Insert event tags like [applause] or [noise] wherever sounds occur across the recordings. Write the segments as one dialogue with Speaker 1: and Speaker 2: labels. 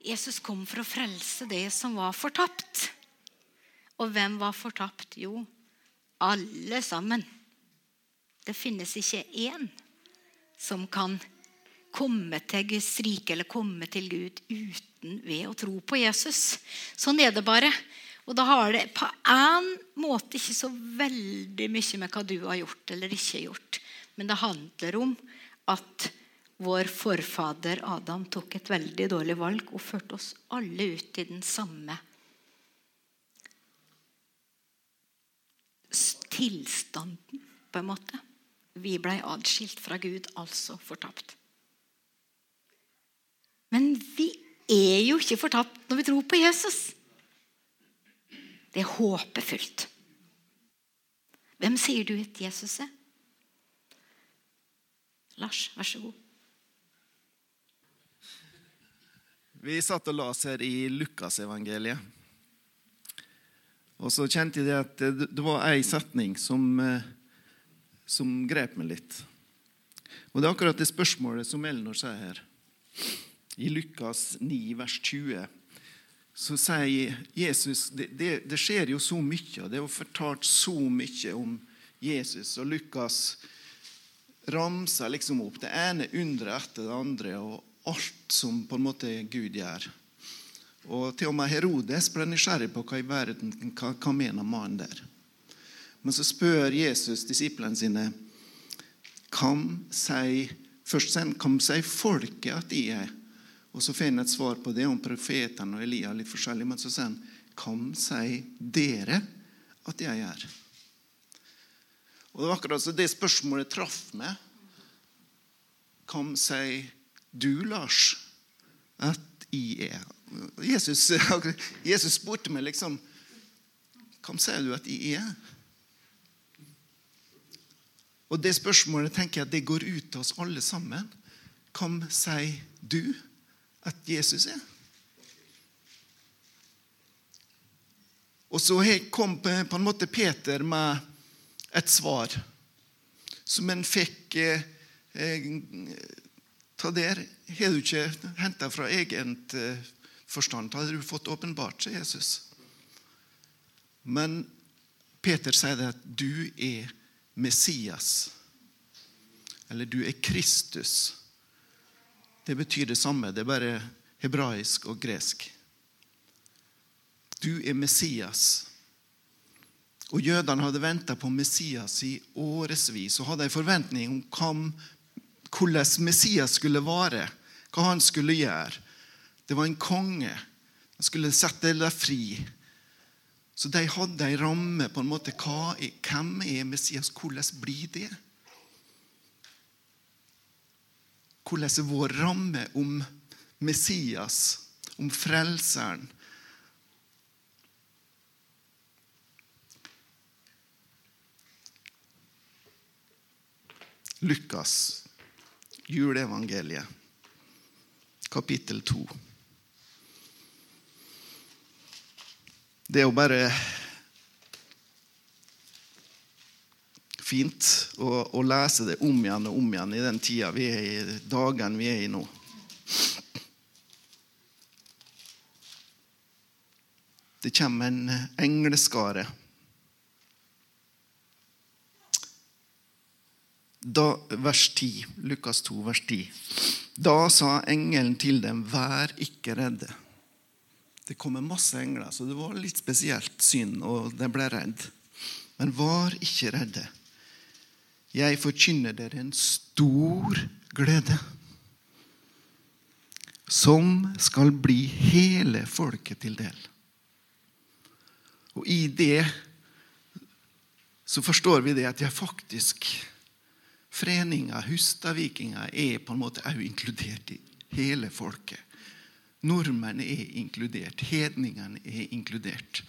Speaker 1: Jesus kom for å frelse det som var fortapt. Og hvem var fortapt? Jo, alle sammen. Det finnes ikke én som kan komme til Guds rike eller komme til Gud uten ved å tro på Jesus. Sånn er det bare. Og da har det på en måte ikke så veldig mye med hva du har gjort eller ikke gjort. Men det handler om at vår forfader Adam tok et veldig dårlig valg og førte oss alle ut i den samme tilstanden, på en måte. Vi blei adskilt fra Gud, altså fortapt. Men vi er jo ikke fortapt når vi tror på Jesus. Det er håpefullt. Hvem sier du at Jesus er? Lars, vær så god.
Speaker 2: Vi satt og las her i Lukasevangeliet. Og så kjente jeg at det var ei setning som, eh, som grep meg litt. Og det er akkurat det spørsmålet som Elnor sier her. I Lukas 9, vers 20 så sier Jesus det, det, det, skjer jo så mye, og det er jo fortalt så mye om Jesus. Og Lukas ramser liksom opp det ene underet etter det andre, og alt som på en måte Gud gjør. Og Til og med Herodes ble nysgjerrig på hva i verden hva, mener mannen der. Men så spør Jesus disiplene sine Hvem si, Først sier hvem sier folket at de er? Og så finner han et svar på det om profetene og Elia. litt forskjellig, Men så sier han Hvem sier dere at jeg er? Og Det var akkurat så det spørsmålet traff meg. Hvem sier du, Lars, at jeg er? Jesus, [laughs] Jesus spurte meg liksom Hvem sier du at jeg er? Og Det spørsmålet tenker jeg at det går ut til oss alle sammen. Hvem sier du at Jesus er? Og så kom på en måte Peter med et svar som en fikk eh, eh ta der. Har du ikke henta fra egen forstand. forstand hadde du fått åpenbart seg Jesus. Men Peter sier det at du er Messias. Eller du er Kristus. Det betyr det samme. Det er bare hebraisk og gresk. Du er Messias. Og Jødene hadde venta på Messias i årevis og hadde en forventning om hvordan Messias skulle være, hva han skulle gjøre. Det var en konge. Han skulle sette dem fri. Så de hadde en ramme på en måte. Er, hvem er Messias? Hvordan blir det? Hvordan er vår ramme om Messias, om Frelseren? Lukas, juleevangeliet, kapittel 2. Det er jo bare fint å, å, lese det om igjen og om igjen i den tida vi er i, dagen vi er i nå. Det kommer en engleskare. Da, vers 10, Lukas 2, vers 10. Da sa engelen til dem, vær ikke redde. Det kommer masse engler, så det var litt spesielt syn, og de ble redd. Men var ikke redde. Jeg forkynner dere en stor glede, som skal bli hele folket til del. Og i det så forstår vi det at jeg faktisk Foreninga, Hustadvikinga, er på en måte òg inkludert i hele folket. Nordmenn er inkludert. Hedningene er inkludert.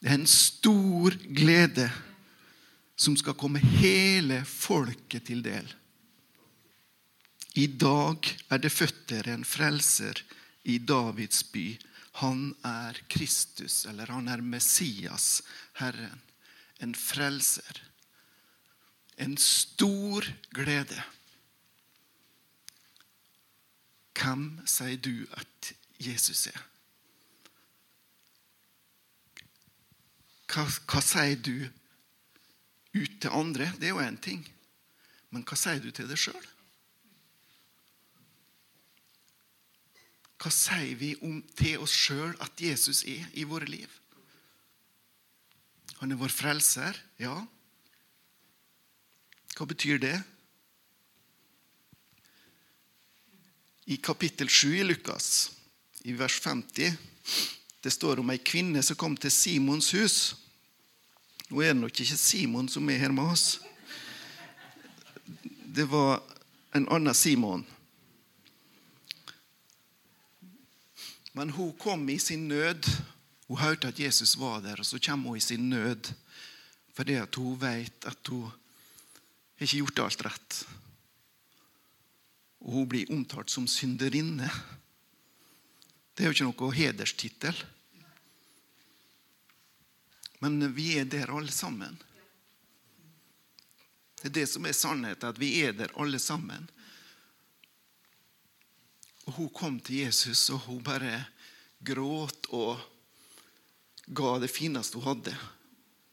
Speaker 2: Det er en stor glede som skal komme hele folket til del. I dag er det født dere en frelser i Davids by. Han er Kristus, eller han er Messias, Herren. En frelser. En stor glede. Hvem sier du at Jesus er? Hva, hva sier du ut til andre? Det er jo én ting. Men hva sier du til deg sjøl? Hva sier vi om, til oss sjøl at Jesus er i våre liv? Han er vår frelser, ja. Hva betyr det? I kapittel 7 i Lukas, i vers 50, det står om ei kvinne som kom til Simons hus. Nå er det nok ikke Simon som er her med oss. Det var en annen Simon. Men hun kom i sin nød. Hun hørte at Jesus var der, og så kommer hun i sin nød fordi at hun vet at hun har ikke gjort alt rett. Og hun blir omtalt som synderinne. Det er jo ikke noe hederstittel. Men vi er der alle sammen. Det er det som er sannheten, at vi er der alle sammen. Og Hun kom til Jesus, og hun bare gråt og ga det fineste hun hadde.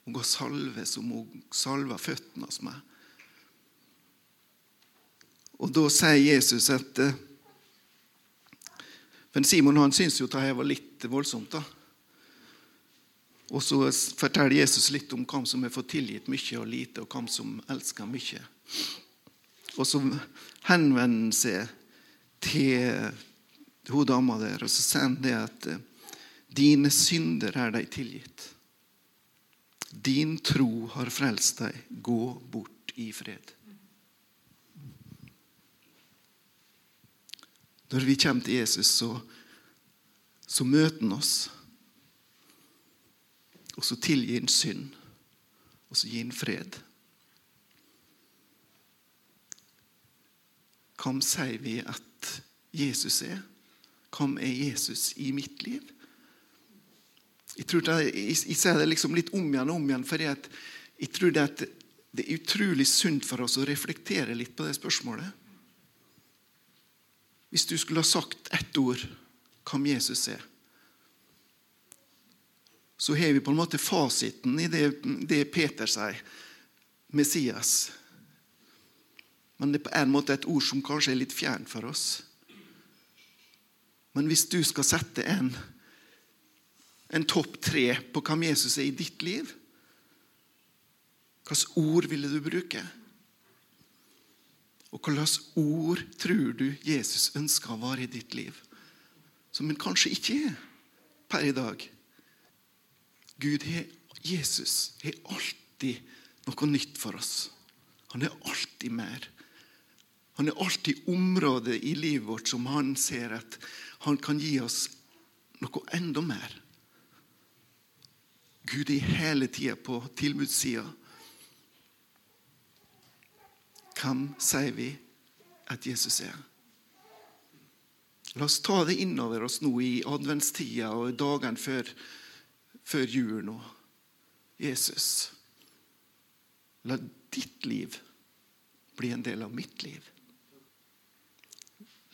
Speaker 2: Hun ga salve som hun salva føttene hos meg. Og da sier Jesus at eh, Men Simon han syntes jo det var litt voldsomt. da. Og så forteller Jesus litt om hvem som har fått tilgitt mye og lite, og hvem som elsker mye. Og så henvender han seg til hun dama der, og så sier han det at eh, dine synder er deg tilgitt. Din tro har frelst deg. Gå bort i fred. Når vi kommer til Jesus, så, så møter han oss. Og så tilgir han synd, og så gir han fred. Hvem sier vi at Jesus er? Hvem er Jesus i mitt liv? Jeg, tror det, jeg, jeg sier det liksom litt om igjen og om igjen, for jeg, tror det, det er utrolig sunt for oss å reflektere litt på det spørsmålet. Hvis du skulle ha sagt ett ord hvem Jesus er, så har vi på en måte fasiten i det, det Peter sier. Messias. Men det er på en måte et ord som kanskje er litt fjernt for oss. Men hvis du skal sette en, en topp tre på hvem Jesus er i ditt liv, hvilke ord ville du bruke? Og hvilke ord tror du Jesus ønsker å være i ditt liv? Som han kanskje ikke er per i dag. Gud, Jesus, har alltid noe nytt for oss. Han er alltid mer. Han er alltid området i livet vårt som han ser at han kan gi oss noe enda mer. Gud er hele tida på tilbudssida. Hvem sier vi at Jesus er? La oss ta det innover oss nå i adventstida og dagene før før jul nå. Jesus, la ditt liv bli en del av mitt liv.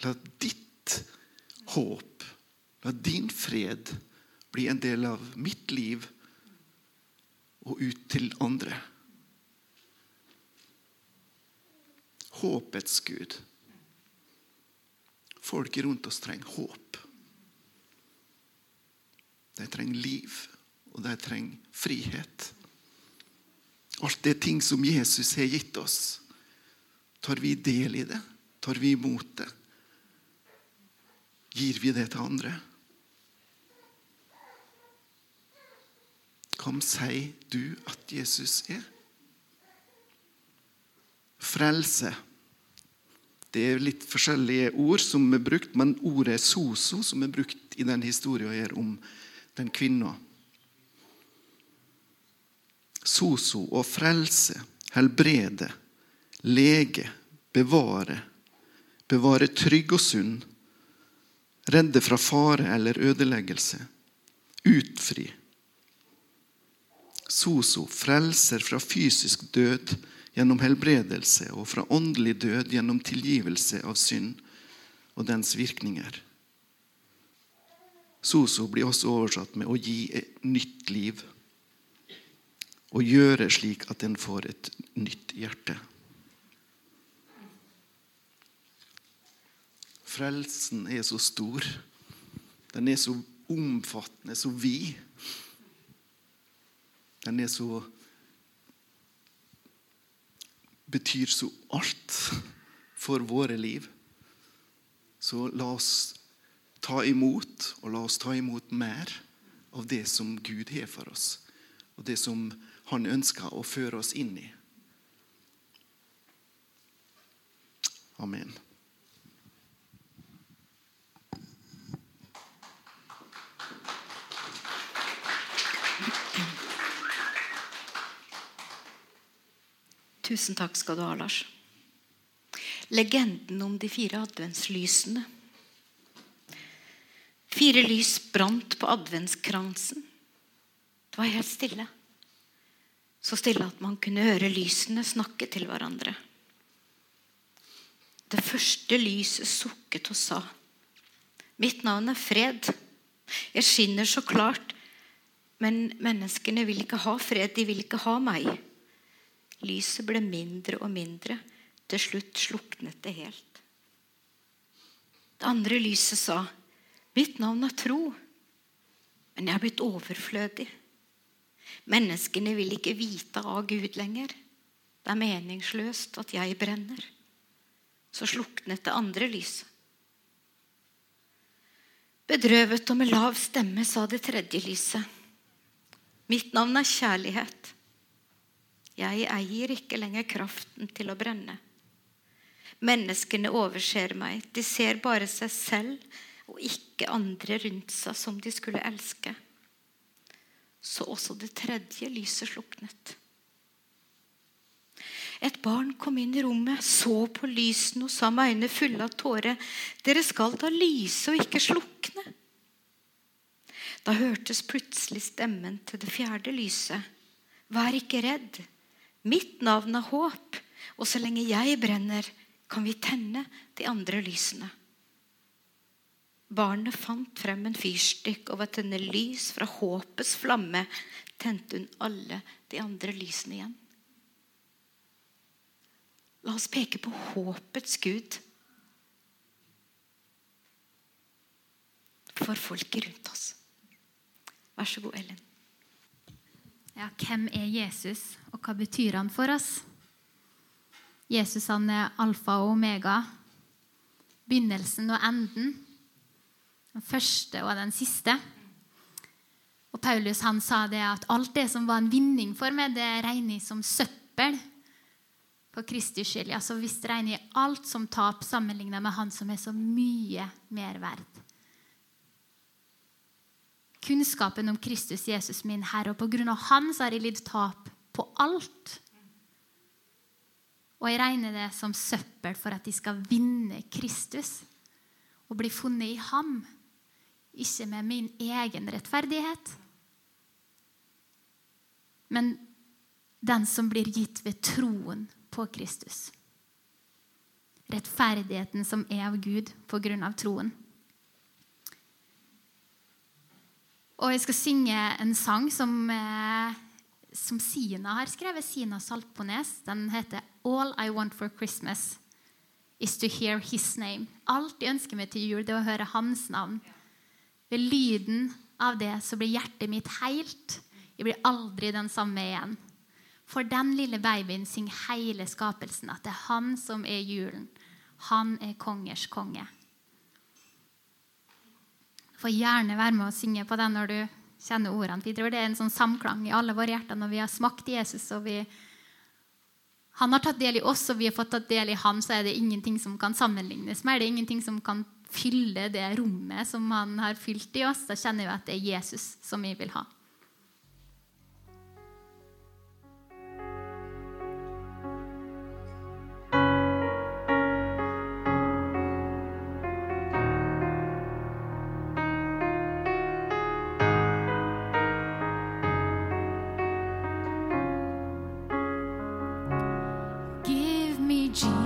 Speaker 2: La ditt håp, la din fred bli en del av mitt liv og ut til andre. Håpets Gud. Folk rundt oss trenger håp. De trenger liv og de trenger frihet. Alt det ting som Jesus har gitt oss. Tar vi del i det? Tar vi imot det? Gir vi det til andre? Hvem sier du at Jesus er? Frelse. Det er litt forskjellige ord som er brukt, men ordet soso, som er brukt i den historien her om den kvinna soso og frelse, helbrede, lege, bevare, bevare trygg og sunn, redde fra fare eller ødeleggelse, utfri. Soso, frelser fra fysisk død gjennom helbredelse og fra åndelig død gjennom tilgivelse av synd. og dens virkninger. Soso blir også oversatt med å gi et nytt liv. Å gjøre slik at en får et nytt hjerte. Frelsen er så stor. Den er så omfattende, så vid. Den er så Betyr så alt for våre liv. Så la oss ta imot, og la oss ta imot mer av det som Gud har for oss, og det som Han ønsker å føre oss inn i. Amen.
Speaker 1: Tusen takk skal du ha, Lars. Legenden om de fire adventslysene. Fire lys brant på adventskransen. Det var helt stille. Så stille at man kunne høre lysene snakke til hverandre. Det første lyset sukket og sa, 'Mitt navn er Fred. Jeg skinner så klart, men menneskene vil ikke ha fred. De vil ikke ha meg.' Lyset ble mindre og mindre. Til slutt sluknet det helt. Det andre lyset sa, 'Mitt navn er tro, men jeg er blitt overflødig.' Menneskene vil ikke vite av Gud lenger. Det er meningsløst at jeg brenner. Så sluknet det andre lyset. Bedrøvet og med lav stemme sa det tredje lyset. Mitt navn er kjærlighet. Jeg eier ikke lenger kraften til å brenne. Menneskene overser meg. De ser bare seg selv og ikke andre rundt seg som de skulle elske. Så også det tredje lyset sluknet. Et barn kom inn i rommet, så på lysene og sa med øyne fulle av tårer, dere skal da lyse og ikke slukne. Da hørtes plutselig stemmen til det fjerde lyset. Vær ikke redd. Mitt navn er håp, og så lenge jeg brenner, kan vi tenne de andre lysene. Barnet fant frem en fyrstikk, og ved å tenne lys fra håpets flamme tente hun alle de andre lysene igjen. La oss peke på håpets Gud for folket rundt oss. Vær så god, Ellen.
Speaker 3: Ja, hvem er Jesus, og hva betyr han for oss? Jesus han er alfa og omega, begynnelsen og enden. Den første og den siste. Og Paulus han sa det at alt det som var en vinning for meg, det regner jeg som søppel på Kristi skyld. Altså hvis det regner jeg alt som tap sammenlignet med han som er så mye mer verd kunnskapen om Kristus, Jesus min Herre. Og på grunn av Han så har jeg lidd tap på alt. Og jeg regner det som søppel for at de skal vinne Kristus og bli funnet i ham, ikke med min egen rettferdighet. Men den som blir gitt ved troen på Kristus. Rettferdigheten som er av Gud på grunn av troen. Og jeg skal synge en sang som, eh, som Sina har skrevet. Sina Saltpones. Den heter 'All I Want for Christmas Is To Hear His Name'. Alt jeg ønsker meg til jul, det er å høre hans navn. Ved lyden av det så blir hjertet mitt helt. Jeg blir aldri den samme igjen. For den lille babyen synger hele skapelsen at det er han som er julen. Han er kongers konge får gjerne være med og synge på den når du kjenner ordene. Vi tror det er en sånn samklang i alle våre hjerter når vi har smakt Jesus. og vi, Han har tatt del i oss, og vi har fått tatt del i han, så er det ingenting som kan sammenlignes med. Det er ingenting som kan fylle det rommet som han har fylt i oss. Da kjenner vi at det er Jesus som vi vil ha. Jesus,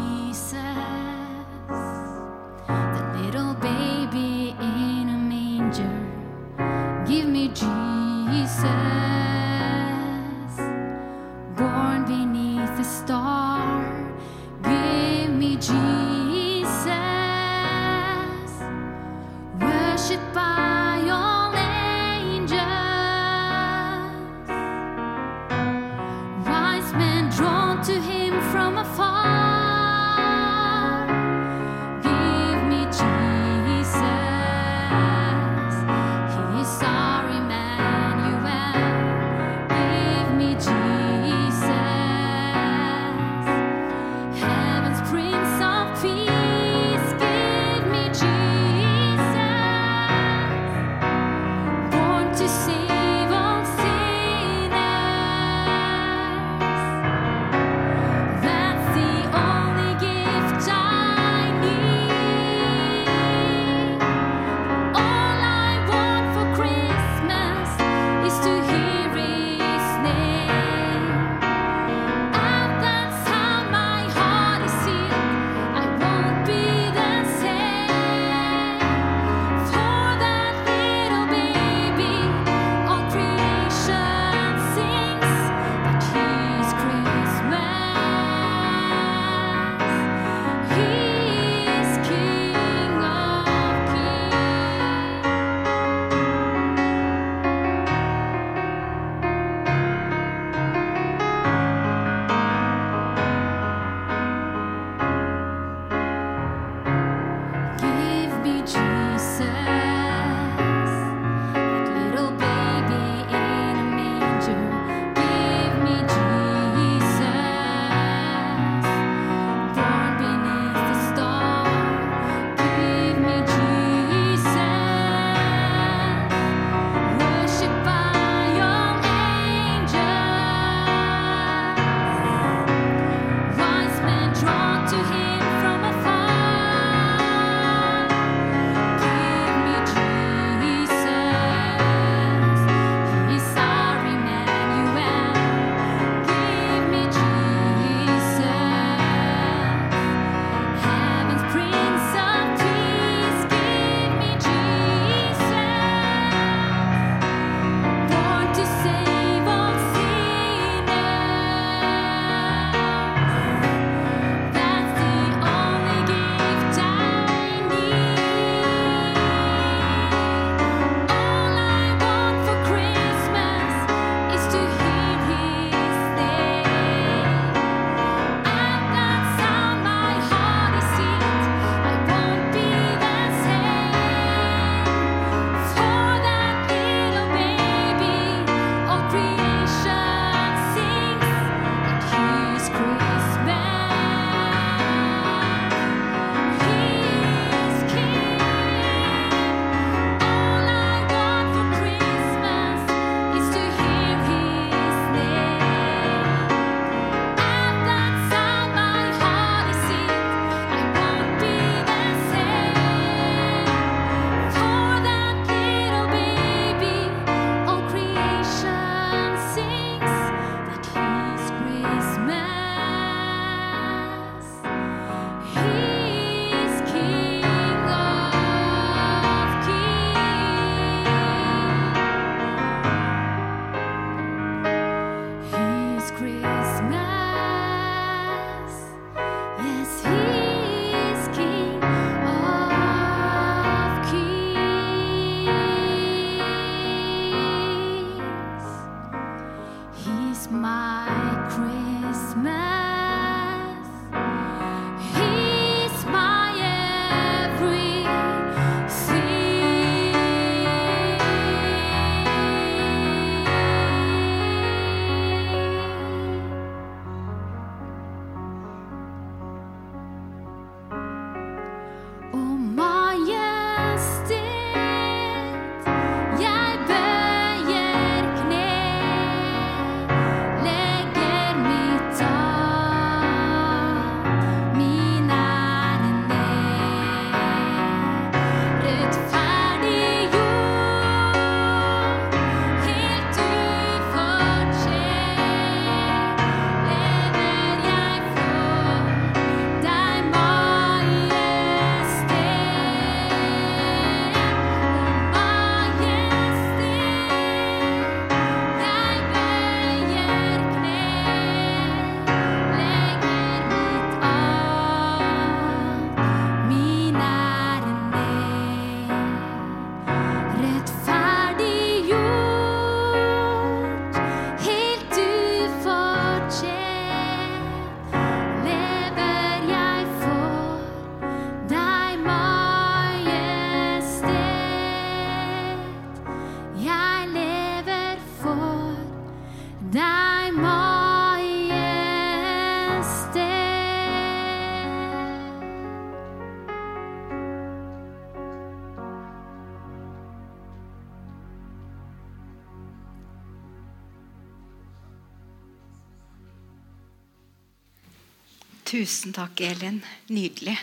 Speaker 1: Tusen takk, Elin. Nydelig.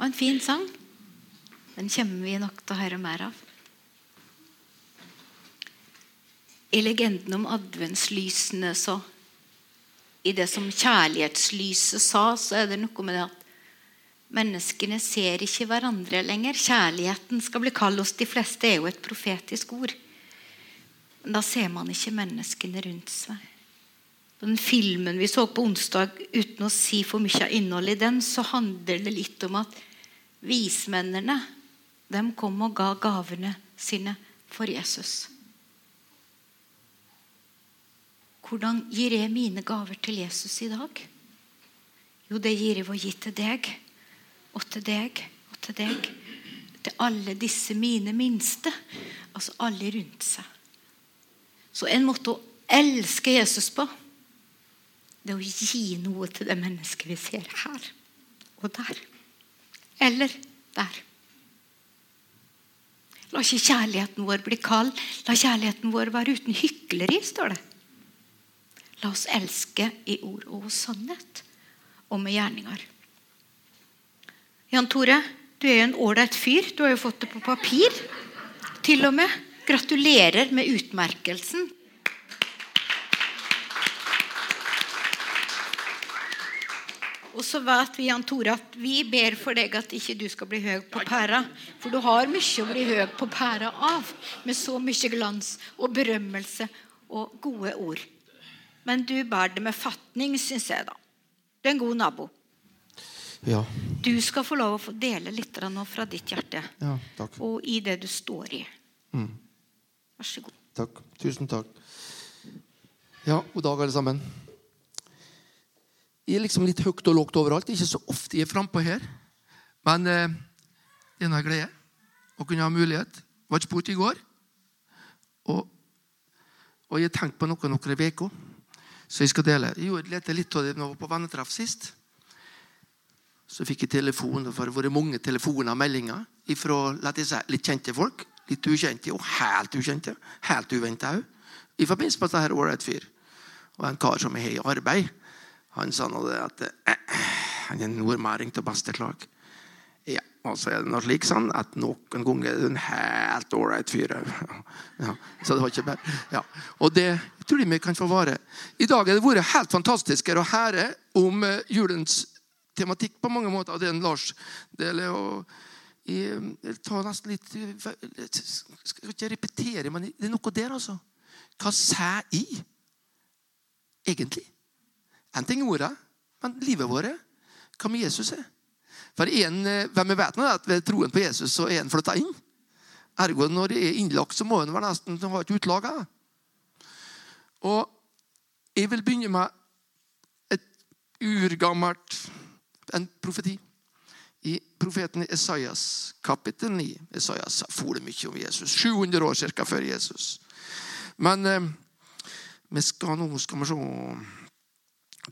Speaker 1: Og en fin sang. Den kommer vi nok til å høre mer av. I legenden om adventslysene så I det som kjærlighetslyset sa, så er det noe med det at menneskene ser ikke hverandre lenger. Kjærligheten skal bli kald hos de fleste, er jo et profetisk ord. Men da ser man ikke menneskene rundt seg. Den filmen vi så på onsdag, uten å si for mye av innholdet i den, så handler det litt om at vismennene de kom og ga gavene sine for Jesus. Hvordan gir jeg mine gaver til Jesus i dag? Jo, det gir jeg å gi til deg, og til deg, og til deg. Til alle disse mine minste. Altså alle rundt seg. Så en måte å elske Jesus på, det å gi noe til det mennesket vi ser her og der. Eller der. La ikke kjærligheten vår bli kald. La kjærligheten vår være uten hykleri, står det. La oss elske i ord og sannhet og med gjerninger. Jan Tore, du er jo en ålreit fyr. Du har jo fått det på papir. Til og med. Gratulerer med utmerkelsen. Og så vet vi Jan Tore, at vi ber for deg at ikke du skal bli høy på pæra. For du har mye å bli høy på pæra av, med så mye glans og berømmelse og gode ord. Men du bærer det med fatning, syns jeg, da. Du er en god nabo.
Speaker 4: Ja.
Speaker 1: Du skal få lov å få dele litt nå fra ditt hjerte.
Speaker 4: ja. Takk.
Speaker 1: Og i det du står i. Vær så god.
Speaker 4: Takk. Tusen takk. Ja, god dag, alle sammen. Jeg er liksom litt høyt og lågt overalt. Ikke så ofte jeg er frampå her. Men eh, det er en glede å kunne ha mulighet. Var ikke borte i går. Og, og jeg har tenkt på noe noen uker, så jeg skal dele. Jeg lette litt av det når jeg var på vennetreff sist. Så fikk jeg telefon, det har vært mange telefoner og meldinger fra litt kjente folk. Litt ukjente og helt ukjente. Helt uventa òg. I forbindelse med dette året et fyr. Og en kar som har i arbeid. Han sa nå det at eh, han er nordmæring til beste klag. Ja, og så er det noe slik sånn at noen ganger er det en helt ålreit fyr. [laughs] Ja, så det var ikke bare ja. Og det tror jeg vi kan få vare. I dag har det vært helt fantastisk å høre om eh, julens tematikk på mange måter. Det er en Lars deler. og jeg tar nesten litt Jeg skal ikke repetere, men det er noe der, altså. Hva sier jeg egentlig? En ting er ordet, men livet vårt, hva med Jesus er? For en, hvem vi vet nå, at ved troen på Jesus så er en flytta inn. Ergo når det er innlagt, så må en være nesten ha et utlag. Og jeg vil begynne med et urgammelt en profeti. I profeten Esaias kapittel 9. Esaias for det mye om Jesus. 700 år cirka før Jesus. Men eh, vi skal nå skal vi se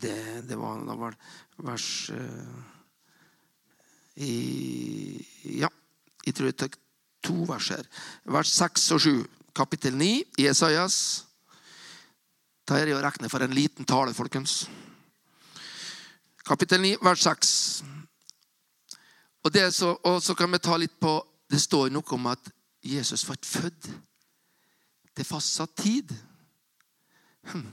Speaker 4: Det, det var, da var vers eh, i, Ja, jeg tror jeg tok to vers her. Vers 6 og 7. Kapittel 9 i Esaias. Da er å regne for en liten tale, folkens. Kapittel 9, vers 6. Og, så, og så kan vi ta litt på Det står noe om at Jesus ble født til fastsatt tid. Hm.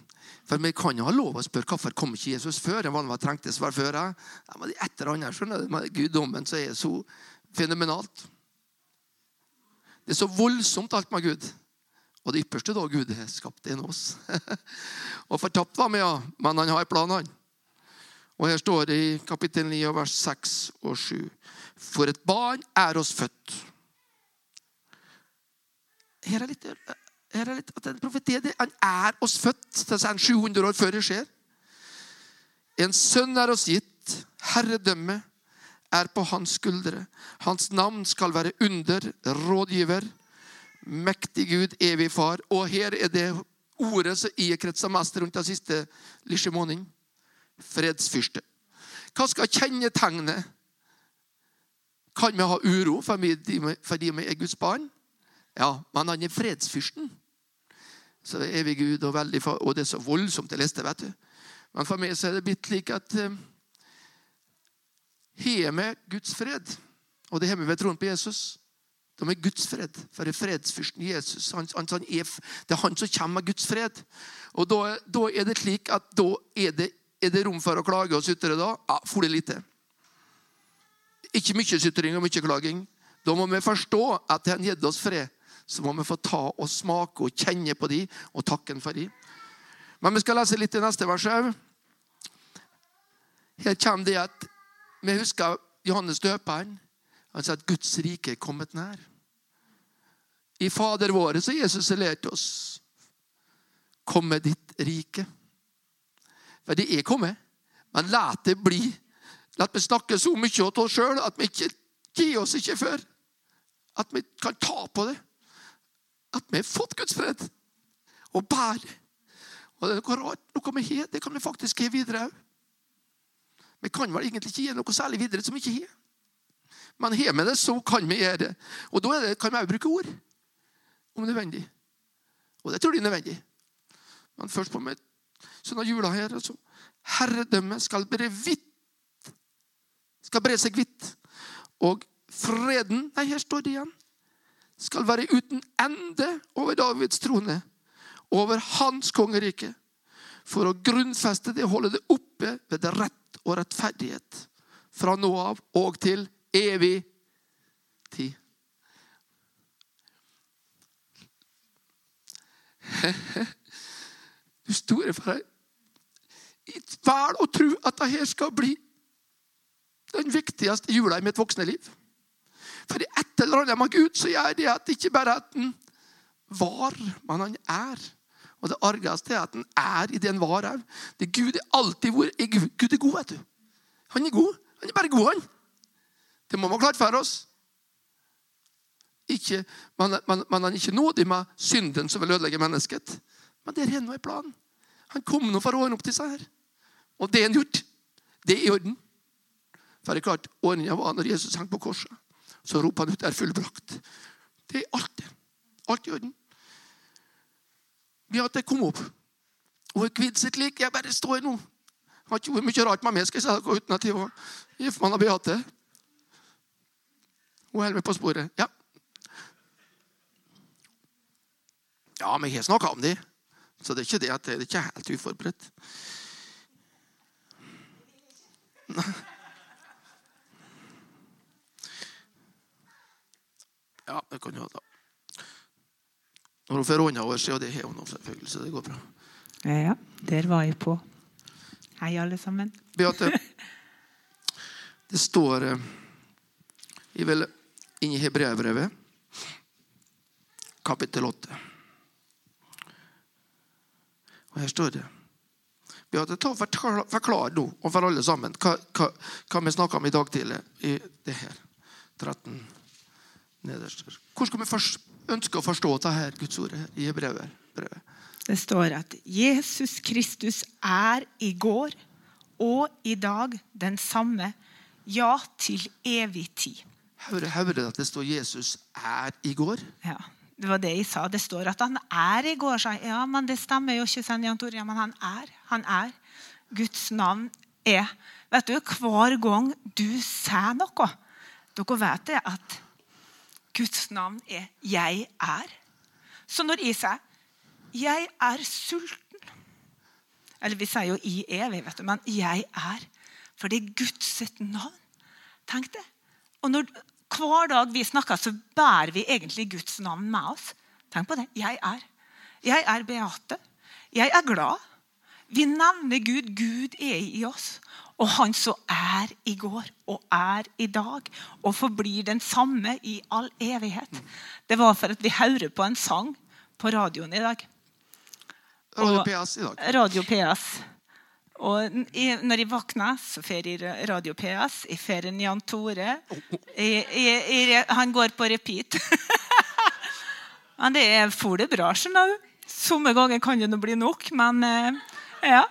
Speaker 4: For Vi kan jo ha lov å spørre hvorfor kom ikke Jesus før. enn hva trengtes var før. Ja, men et eller annet, skjønner du, Med guddommen så er det så fenomenalt. Det er så voldsomt, alt med Gud. Og det ypperste da Gud har skapt en oss. [laughs] og fortapt var vi, ja. Men han har en plan, han. Og Her står det i kapittel 9, vers 6 og 7. For et barn er oss født. Her er litt, her er litt at en profeti Han er oss født. Det er 700 år før det skjer. En sønn er oss gitt. Herredømme er på hans skuldre. Hans navn skal være under, rådgiver, mektig Gud, evig far. Og her er det ordet som jeg kretsa mest rundt den siste lille måneden. Fredsfyrste. Hva skal kjennetegne Kan vi ha uro fordi vi er Guds barn? Ja, men han er fredsfyrsten. Så er evig Gud og veldig Og det er så voldsomt, jeg leste, vet du. Men for meg så er det blitt slik at har vi Guds fred. Og det har vi ved troen på Jesus. De er Guds fred. For det er fredsfyrsten Jesus. Han, han, han er, det er han som kommer med Guds fred. Og da, da er det slik at da er det, er det rom for å klage og sutre. da? Ja, for det lite. Ikke mye sutring og mye klaging. Da må vi forstå at Han har gitt oss fred. Så må vi få ta og smake og kjenne på de og takke for de. Men vi skal lese litt i neste vers òg. Her kommer det at vi husker Johannes døperen. Han sa at Guds rike er kommet nær. I Fader våre så Jesus har lært oss komme ditt rike. For det er kommet. Men la det bli. La vi snakke så mye om oss sjøl at vi ikke gir oss ikke før. At vi kan ta på det. At vi har fått Guds fred. Og bær. Og det er noe rart. Noe vi har, det kan vi faktisk gi videre òg. Vi kan vel egentlig ikke gi noe særlig videre som vi ikke har. Men har vi det, så kan vi gjøre det. Og da det, kan vi òg bruke ord om nødvendig. Og det tror de er nødvendig. Men først på med sånne jula her. Altså. Herredømmet skal bre vidt. Skal bre seg vidt. Og freden Nei, her står det igjen. Skal være uten ende over Davids trone. Over hans kongerike. For å grunnfeste det og holde det oppe ved det rett og rettferdighet. Fra nå av og til evig tid. [laughs] Du store far, vel å tro at dette skal bli den viktigste jula i mitt voksne liv. For et eller annet med Gud så gjør det at ikke bare at han var, men han er. Og det argeste er at han er i det han var òg. Gud er alltid hvor Gud er god, vet du. Han er god. Han er bare god, han. Det må man klart for oss. Ikke, man, man, man er ikke nådig med synden som vil ødelegge mennesket. Men det er han en plan. Han kom nå for å ordne opp disse her. Og det er han gjort. Det er i orden. For det er klart, Ordninga var når Jesus hang på korset. Så roper han ut er fullbrakt'. Det er alt. Alt i orden. Beate kom opp. Og har kvidd sitt lik. Jeg bare står nå. Har ikke gjort mye rart med meg skal jeg si, uten at jeg var gift med Beate. Hun holder meg på sporet. Ja. Ja, men jeg har snakka om det. Så det er ikke det at det er ikke helt uforberedt. Ja, det kan jo da. Når hun får hånda over seg, og det har hun nå selvfølgelig, så det går bra.
Speaker 5: Ja, der var jeg på. Hei, alle sammen. [laughs]
Speaker 4: Beate, det står eh, i vel inn i Hebreabrevet, kapittel 8. Og her står det Beate, ta forklar, forklar nå, overfor for alle sammen, hva, hva, hva vi snakka om i dag tidlig i det her. 13 nederst. Hvor skal vi ønske å forstå dette Guds ordet i brevet? brevet?
Speaker 5: Det står at Jesus Kristus er i går og i dag den samme, ja, til evig tid.
Speaker 4: Hører, du at det står 'Jesus er i går'?
Speaker 5: Ja, Det var det jeg sa. Det står at han er i går. sa. Ja, men det stemmer jo ikke, Jan Tore. Men han er. Han er. Guds navn er. Vet du, Hver gang du sier noe Dere vet det at Guds navn er 'jeg er'. Så når jeg sier 'jeg er sulten' Eller vi sier jo 'i evig', vet du, men 'jeg er'. For det er Guds navn. Tenk det. Og når, hver dag vi snakker, så bærer vi egentlig Guds navn med oss. Tenk på det. Jeg er. Jeg er Beate. Jeg er glad. Vi nevner Gud. Gud er i oss. Og han som er i går og er i dag og forblir den samme i all evighet. Det var for at vi hører på en sang på radioen i dag.
Speaker 4: Radio PS i dag.
Speaker 5: Radio PS. Og i- når jeg våkner, så får jeg Radio PS. Jeg får en Jan Tore. Jeg, jeg, jeg, han går på repeat. [laughs] men det er for det bra. du. Somme ganger kan det bli nok, men eh, ja.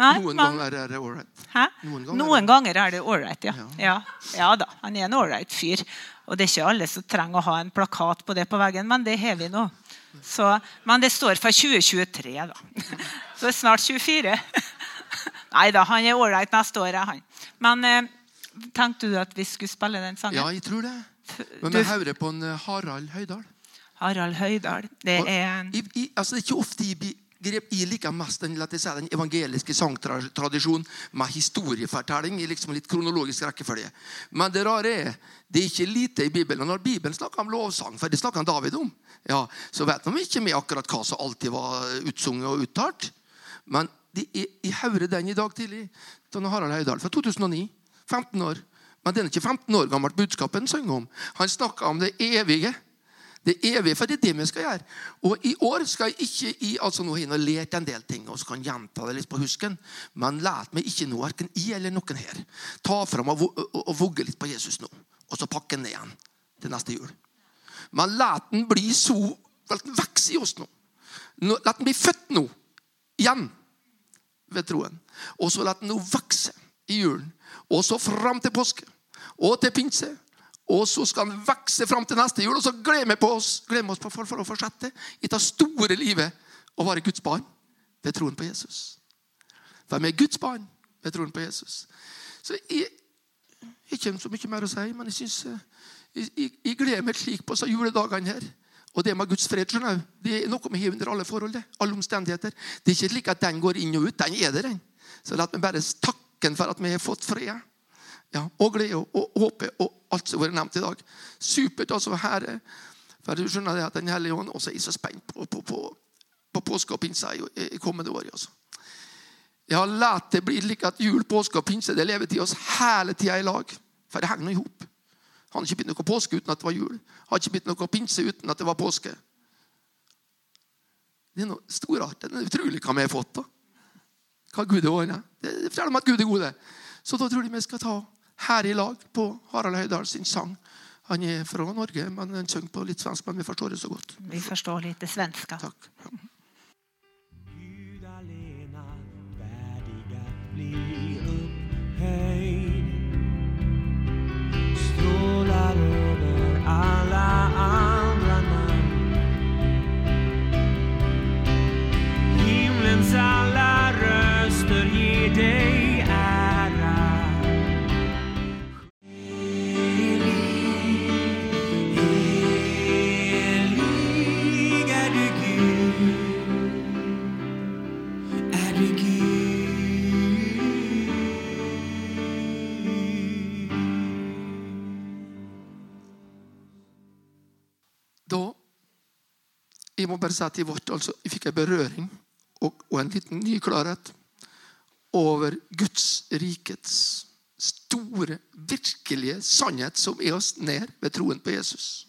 Speaker 5: Nei,
Speaker 4: Noen
Speaker 5: man,
Speaker 4: ganger er det ålreit. Noen ganger
Speaker 5: Noen
Speaker 4: er
Speaker 5: ganger er det ålreit, ja.
Speaker 4: Ja.
Speaker 5: ja. Ja da, han er en ålreit fyr. Og det er ikke alle som trenger å ha en plakat på det på veggen, men det har vi nå. Så, men det står for 2023, da. [laughs] Så det snart 24. [laughs] Nei da, han er ålreit neste år, er han. Men eh, Tenkte du at vi skulle spille den sangen?
Speaker 4: Ja, jeg tror det. Men vi hører på en eh, Harald Høydahl.
Speaker 5: Harald Høydahl. Det
Speaker 4: Og
Speaker 5: er
Speaker 4: i, i, altså, det er ikke ofte jeg blir jeg liker mest den, si, den evangeliske sangtradisjonen med historiefortelling i liksom litt kronologisk rekkefølge. Men det rare er det er ikke lite i Bibelen. Når Bibelen snakker om lovsang, for det snakker David om, ja, så vet de ikke med akkurat hva som alltid var utsunget og uttalt. Men de, jeg, hører den i dag tidlig. Den har Harald Høydahl fra 2009. 15 år. Men det er ikke 15 år gammelt budskapet han synger om. Han snakker om det evige. Det evige, for det er det vi skal gjøre. Og i år skal jeg ikke i, altså nå har jeg lært en del ting, og så kan jeg gjenta det litt på husken. Men lært meg ikke nå, verken i eller noen her. Ta fram og, og, og vogge litt på Jesus nå, og så pakke ned igjen til neste jul. Men la den bli så La den vokse i oss nå. La den bli født nå. Igjen ved troen. Og så la den nå vokse i julen. Og så fram til påske. Og til pinse. Og så skal han vokse fram til neste jul. Og så gleder vi oss gleder oss på for, for å fortsette i det store livet å være Guds barn ved troen på Jesus. For vi er Guds barn ved troen på Jesus. Så jeg, jeg så mye mer å si, men jeg synes eh, jeg, jeg, jeg gleder meg slik på disse juledagene her. Og det med Guds fred skjønner det er noe vi har under alle forhold. alle omstendigheter. Det er ikke slik at den går inn og ut. Den er der, den. Så la meg bare takke for at vi har fått fred. Ja, og glede og, håpe og alt som har vært nevnt i dag. Supert. altså Herre. For du skjønner det at Den hellige ånd også er så spent på, på, på, på påske og pinse i, i kommende år. Altså. har lært det bli like at jul, påske og pinse det lever til oss hele tida i lag. For det henger nå i hop. Har ikke blitt noe påske uten at det var jul. Har ikke blitt noe pinse uten at det var påske. Det er noe storart. Det er utrolig hva vi har fått. da. Hva Gud har ordnet. Det forteller om at Gud er god. Så da tror jeg vi skal ta her i lag på Harald Høydahl sin sang. Han er fra Norge, men han synger på litt svensk, men vi forstår det så godt.
Speaker 5: Vi forstår lite svenska.
Speaker 4: Takk. Ja.
Speaker 6: Gud alena verdig att bli
Speaker 4: Jeg må bare si at jeg, ble, altså, jeg fikk en berøring og, og en liten ny klarhet over Guds rikets store, virkelige sannhet som er oss ned ved troen på Jesus.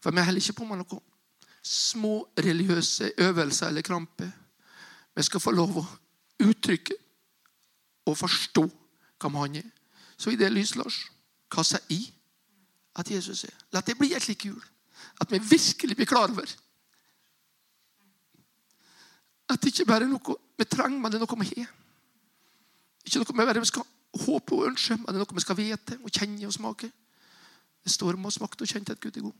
Speaker 4: For vi holder ikke på med noe små religiøse øvelser eller kramper. Vi skal få lov å uttrykke og forstå hvem han er. Så i det lys, Lars, hva sier jeg at Jesus er? La det bli et slik jul. At vi virkelig blir klar over at det ikke bare er noe vi trenger, men det er noe vi har. Ikke noe vi skal håpe og ønske, men det er noe vi skal vite og kjenne og smake. Det står om å smake og kjenne at Gud er god.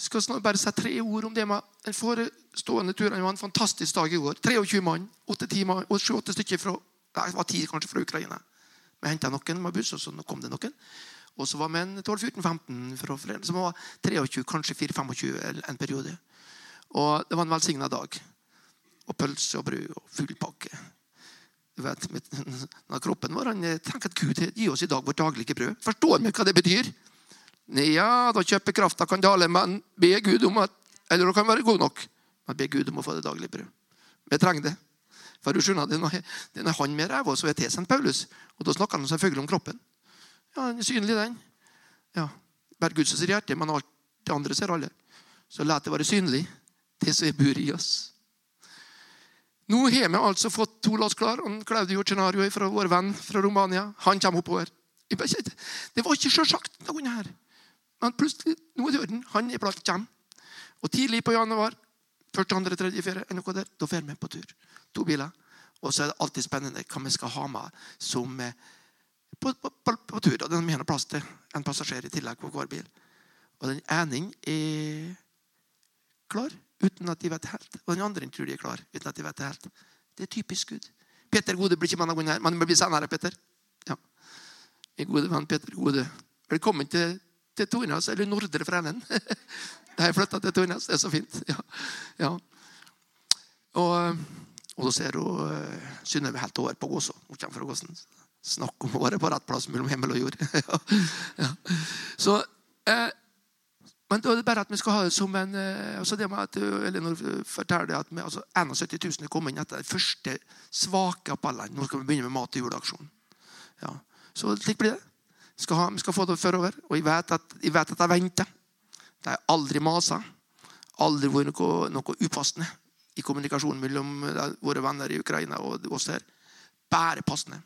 Speaker 4: Jeg skal snart bare si tre ord om det med den forestående turen. Det var en fantastisk dag i går. 23 mann, 7-8 stykker fra nei, det var 10 kanskje fra Ukraina. Vi henta noen med buss, og så kom det noen. Og så var en 12-14-15 som var 23, kanskje 4-25 en periode. Og det var en velsigna dag. Og pølse og brød og full. Du vet, med- kroppen vår han tenker at Gud gir oss i dag vårt daglige brød. Forstår vi hva det betyr? Ja, da kjøper krafta kan dale, men be Gud om at Eller du kan være god nok, men be Gud om å få det daglige brød. Vi trenger det. For du skjønner, det er han med ræva som er tilsendt. Paulus. Og da snakker han selvfølgelig om kroppen. Ja, den er synlig, den. Ja, Bare Gud som ser hjertet, men alt det andre ser alle. Så la det være synlig, det som bor i oss. Nå har vi altså fått to lass klar. og Claudio Cenario fra vår venn fra Romania. Han kommer oppover. Det var ikke sjølsagt noen her. Men plutselig, nå er det orden. Han er blant kommer. Og tidlig på januar, første, andre, tredje, fjerde, er noe der, da drar vi på tur. To biler. Og så er det alltid spennende hva vi skal ha med som eh, på, på, på, på tur. Og den har plass til en passasjer i tillegg på hver bil. Og den ene er klar uten at de vet helt. Og den andre tror de er klar uten at de vet helt. Det er typisk Gud. Peter Gode blir ikke med noen her, men blir senere, Peter. Ja. min gode venn Peter Gode. Velkommen til, til Tornas, eller Nordre Frænen. Da har jeg flytta til Tornas. Det er så fint. Ja. Ja. Og, og da ser hun eh, Synnøve helt over på Gåså. Hun kommer fra Gåsen. Snakk om å være på rett plass mellom himmel og jord. [laughs] ja. Så, eh, men da er det bare at vi skal ha det som en eh, altså det med at eh, Elinor forteller at vi, altså 71 000 er kommet inn etter den første svake appellene. Nå skal vi begynne med mat- og juleaksjonen. Ja. Så slik blir det. Vi skal, ha, vi skal få det førover. Og jeg vet at jeg, vet at venter. Det har aldri masa. Aldri vært noe, noe upassende i kommunikasjonen mellom våre venner i Ukraina og oss her. Bare passende.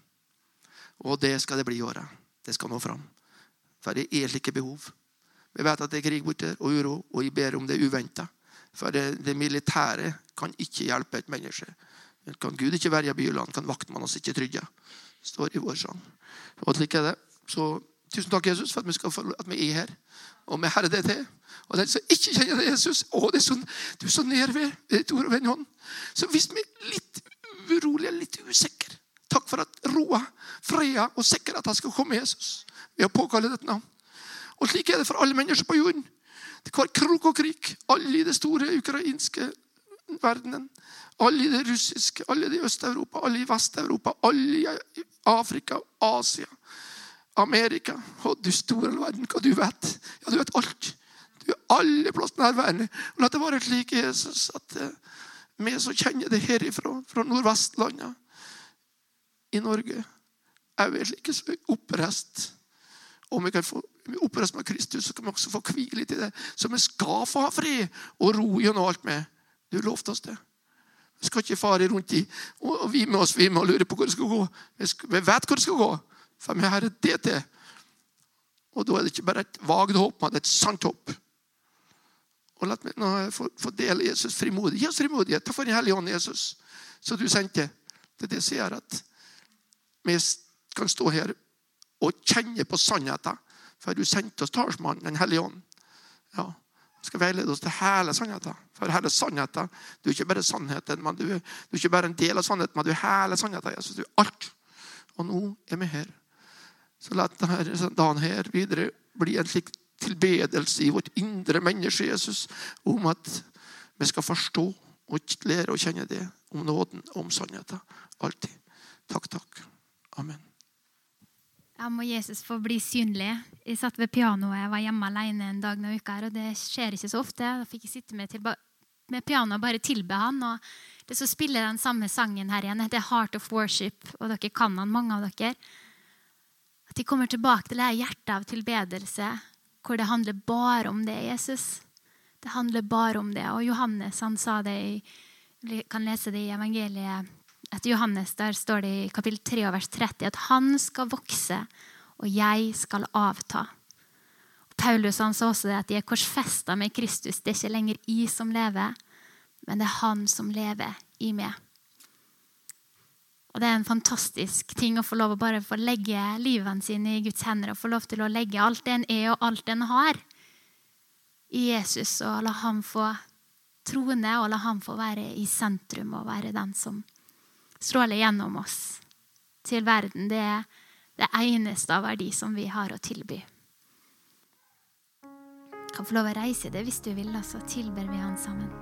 Speaker 4: Og det skal det bli i året. Det skal nå fram. For det er slike behov. Vi vet at det er krig borte og uro, og jeg ber om det uventa. For det, det militære kan ikke hjelpe et menneske. Kan Gud ikke i byland, kan vaktmannen oss ikke trygge. står i vår sang. Og slik er det. Så tusen takk, Jesus, for at vi, skal få, at vi er her. Og vi herrer det til. Og den som ikke kjenner Jesus, å, det er sånn, du er så nær ved ditt ord og ved din hånd. Så hvis vi er litt urolige, litt usikre, takk for at roa, freda og sikre at sikkerheten skal komme, Jesus, ved å påkalle dette navn. Og slik er det for alle mennesker på jorden. Til hver krok og krik. Alle i det store ukrainske verdenen. Alle i det russiske, alle i Øst-Europa, alle i Vest-Europa, alle i Afrika, Asia, Amerika. Å, du store verden, hva du vet. Ja, du vet alt. Du er alle plass nærværende. Og la det være slik, Jesus, at eh, vi som kjenner det herifra, fra Nordvestlandet i Norge, er vil ikke er oppreist. Om vi kan få oppreist med Kristus, så kan vi også få hvile litt i det. Så vi skal få ha fred og ro gjennom alt med. Du lovte oss det. Vi skal ikke fare rundt i og og vi med oss vi må lure på hvor det skal gå. Vi, skal, vi vet hvor det skal gå, for vi har det til. Og da er det ikke bare et vagt håp, men det er et sant håp. Og la meg nå få, få dele Jesus frimodighet. Gi oss frimodighet. Takk for Den hellige ånd, Jesus, som du sendte. Det er det som gjør at vi kan stå her og kjenne på sannheten. For du sendte oss talsmannen, Den hellige ånd. Ja, skal veilede oss til hele sannheten. For hele sannheten, Du er ikke bare sannheten, men du du er ikke bare en del av sannheten, men du er hele sannheten. Jesus, du er alt. Og nå er vi her. Så la denne dagen her videre bli en slik tilbedelse i vårt indre menneske, Jesus, om at vi skal forstå og lære å kjenne det om nåden og om sannheten. Alltid. Takk, takk. Amen.
Speaker 3: Ja, må Jesus få bli synlig. Jeg satt ved pianoet, jeg var hjemme alene en dag denne uka, og det skjer ikke så ofte. Da fikk jeg sitte med, tilba med pianoet og bare tilbe han. og Det som spiller den samme sangen her igjen, Det heter Heart of Worship, og dere kan han, mange av dere. At de kommer tilbake til det hjertet av tilbedelse, hvor det handler bare om det, Jesus. Det handler bare om det. Og Johannes han sa det i kan lese det i evangeliet etter Johannes. Der står det i kapittel 3 vers 30 at han skal vokse, og jeg skal avta. Paulus han sa også det at de er korsfesta med Kristus. Det er ikke lenger I som lever, men det er Han som lever i meg. Og Det er en fantastisk ting å få lov å bare få legge livene sine i Guds hender og få lov til å legge alt det en er og alt en har, i Jesus og la ham få troende og la ham få være i sentrum og være den som stråler gjennom oss til verden. Det er det eneste av verdi som vi har å tilby. Du kan få lov å reise det hvis du vil, og så tilber vi Han sammen.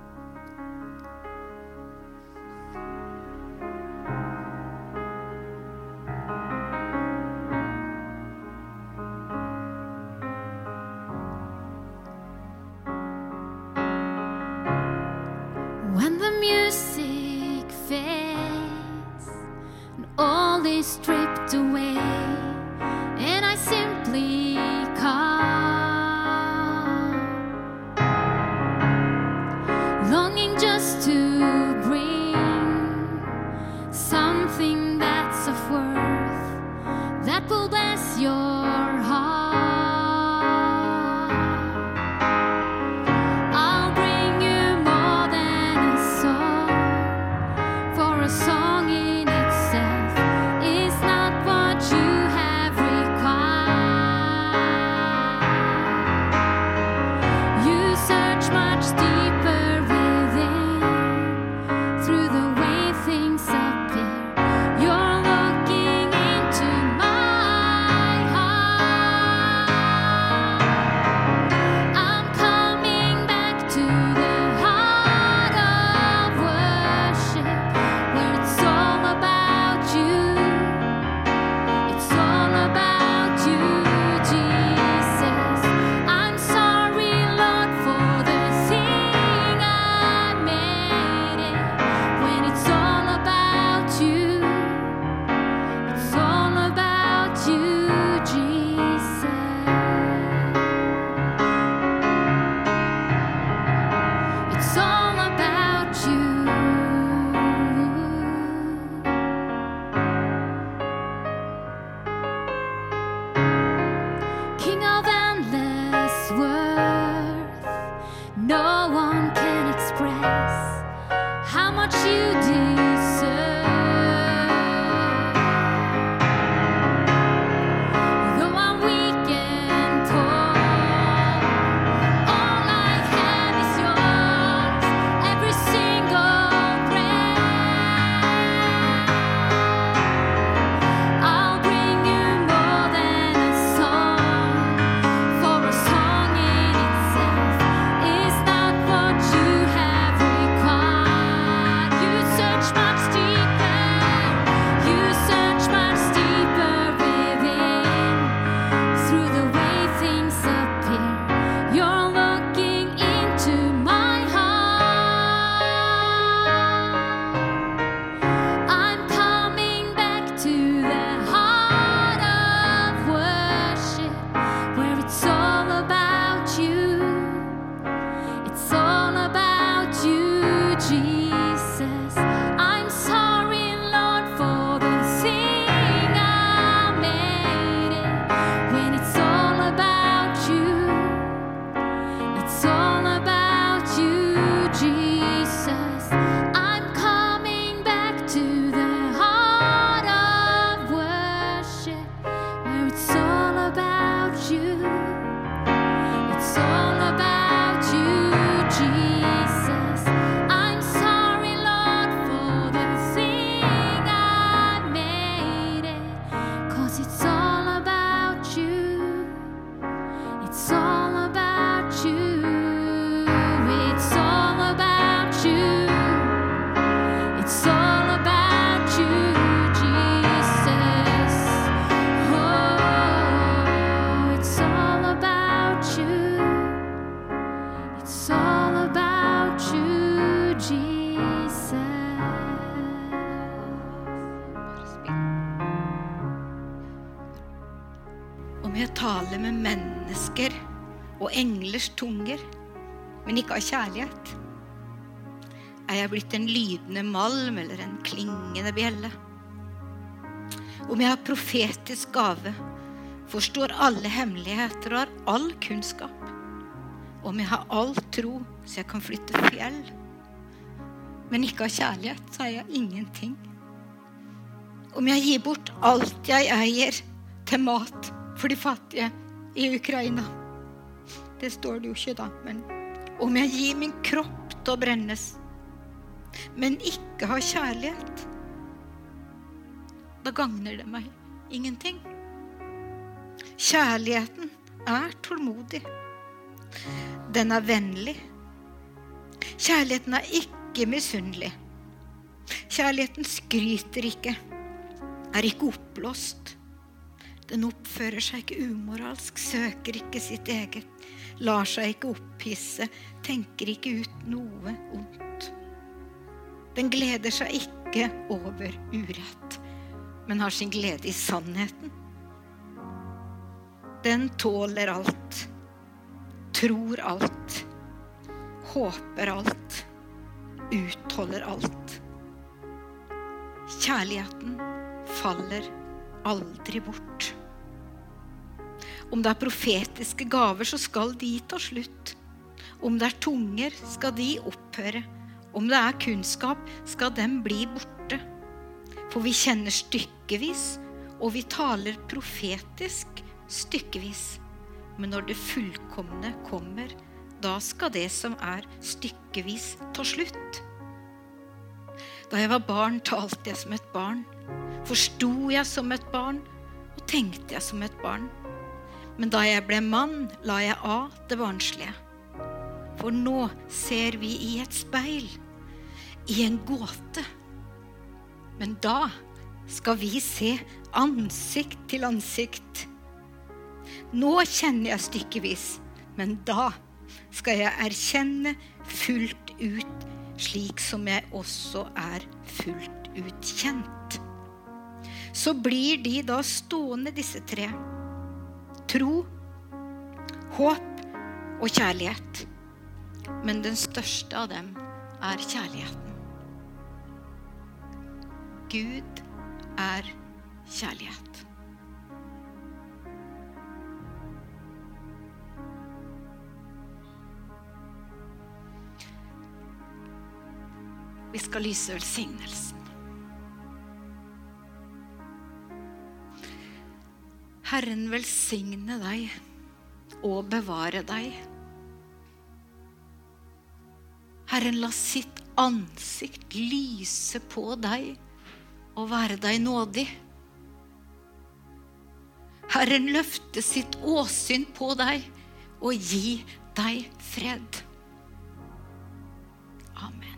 Speaker 3: When the music fades all
Speaker 1: ikke av kjærlighet, er jeg blitt en lydende malm eller en klingende bjelle. Om jeg har profetisk gave, forstår alle hemmeligheter og har all kunnskap. Om jeg har all tro, så jeg kan flytte fjell, men ikke av kjærlighet, så er jeg ingenting. Om jeg gir bort alt jeg eier til mat for de fattige i Ukraina. Det står det jo ikke, da. Men om jeg gir min kropp til å brennes, men ikke har kjærlighet, da gagner det meg ingenting. Kjærligheten er tålmodig. Den er vennlig. Kjærligheten er ikke misunnelig. Kjærligheten skryter ikke, er ikke oppblåst. Den oppfører seg ikke umoralsk, søker ikke sitt eget, lar seg ikke opphisse, tenker ikke ut noe ondt. Den gleder seg ikke over urett, men har sin glede i sannheten. Den tåler alt, tror alt, håper alt, utholder alt. Kjærligheten faller aldri bort. Om det er profetiske gaver, så skal de ta slutt. Om det er tunger, skal de opphøre. Om det er kunnskap, skal den bli borte. For vi kjenner stykkevis, og vi taler profetisk stykkevis. Men når det fullkomne kommer, da skal det som er stykkevis, ta slutt. Da jeg var barn, talte jeg som et barn. Forsto jeg som et barn, og tenkte jeg som et barn. Men da jeg ble mann, la jeg av det barnslige. For nå ser vi i et speil, i en gåte. Men da skal vi se ansikt til ansikt. Nå kjenner jeg stykkevis, men da skal jeg erkjenne fullt ut, slik som jeg også er fullt ut kjent. Så blir de da stående, disse tre. Tro, håp og kjærlighet. Men den største av dem er kjærligheten. Gud er kjærlighet. Vi skal lyse velsignelsen. Herren velsigne deg og bevare deg. Herren la sitt ansikt lyse på deg og være deg nådig. Herren løfte sitt åsyn på deg og gi deg fred. Amen.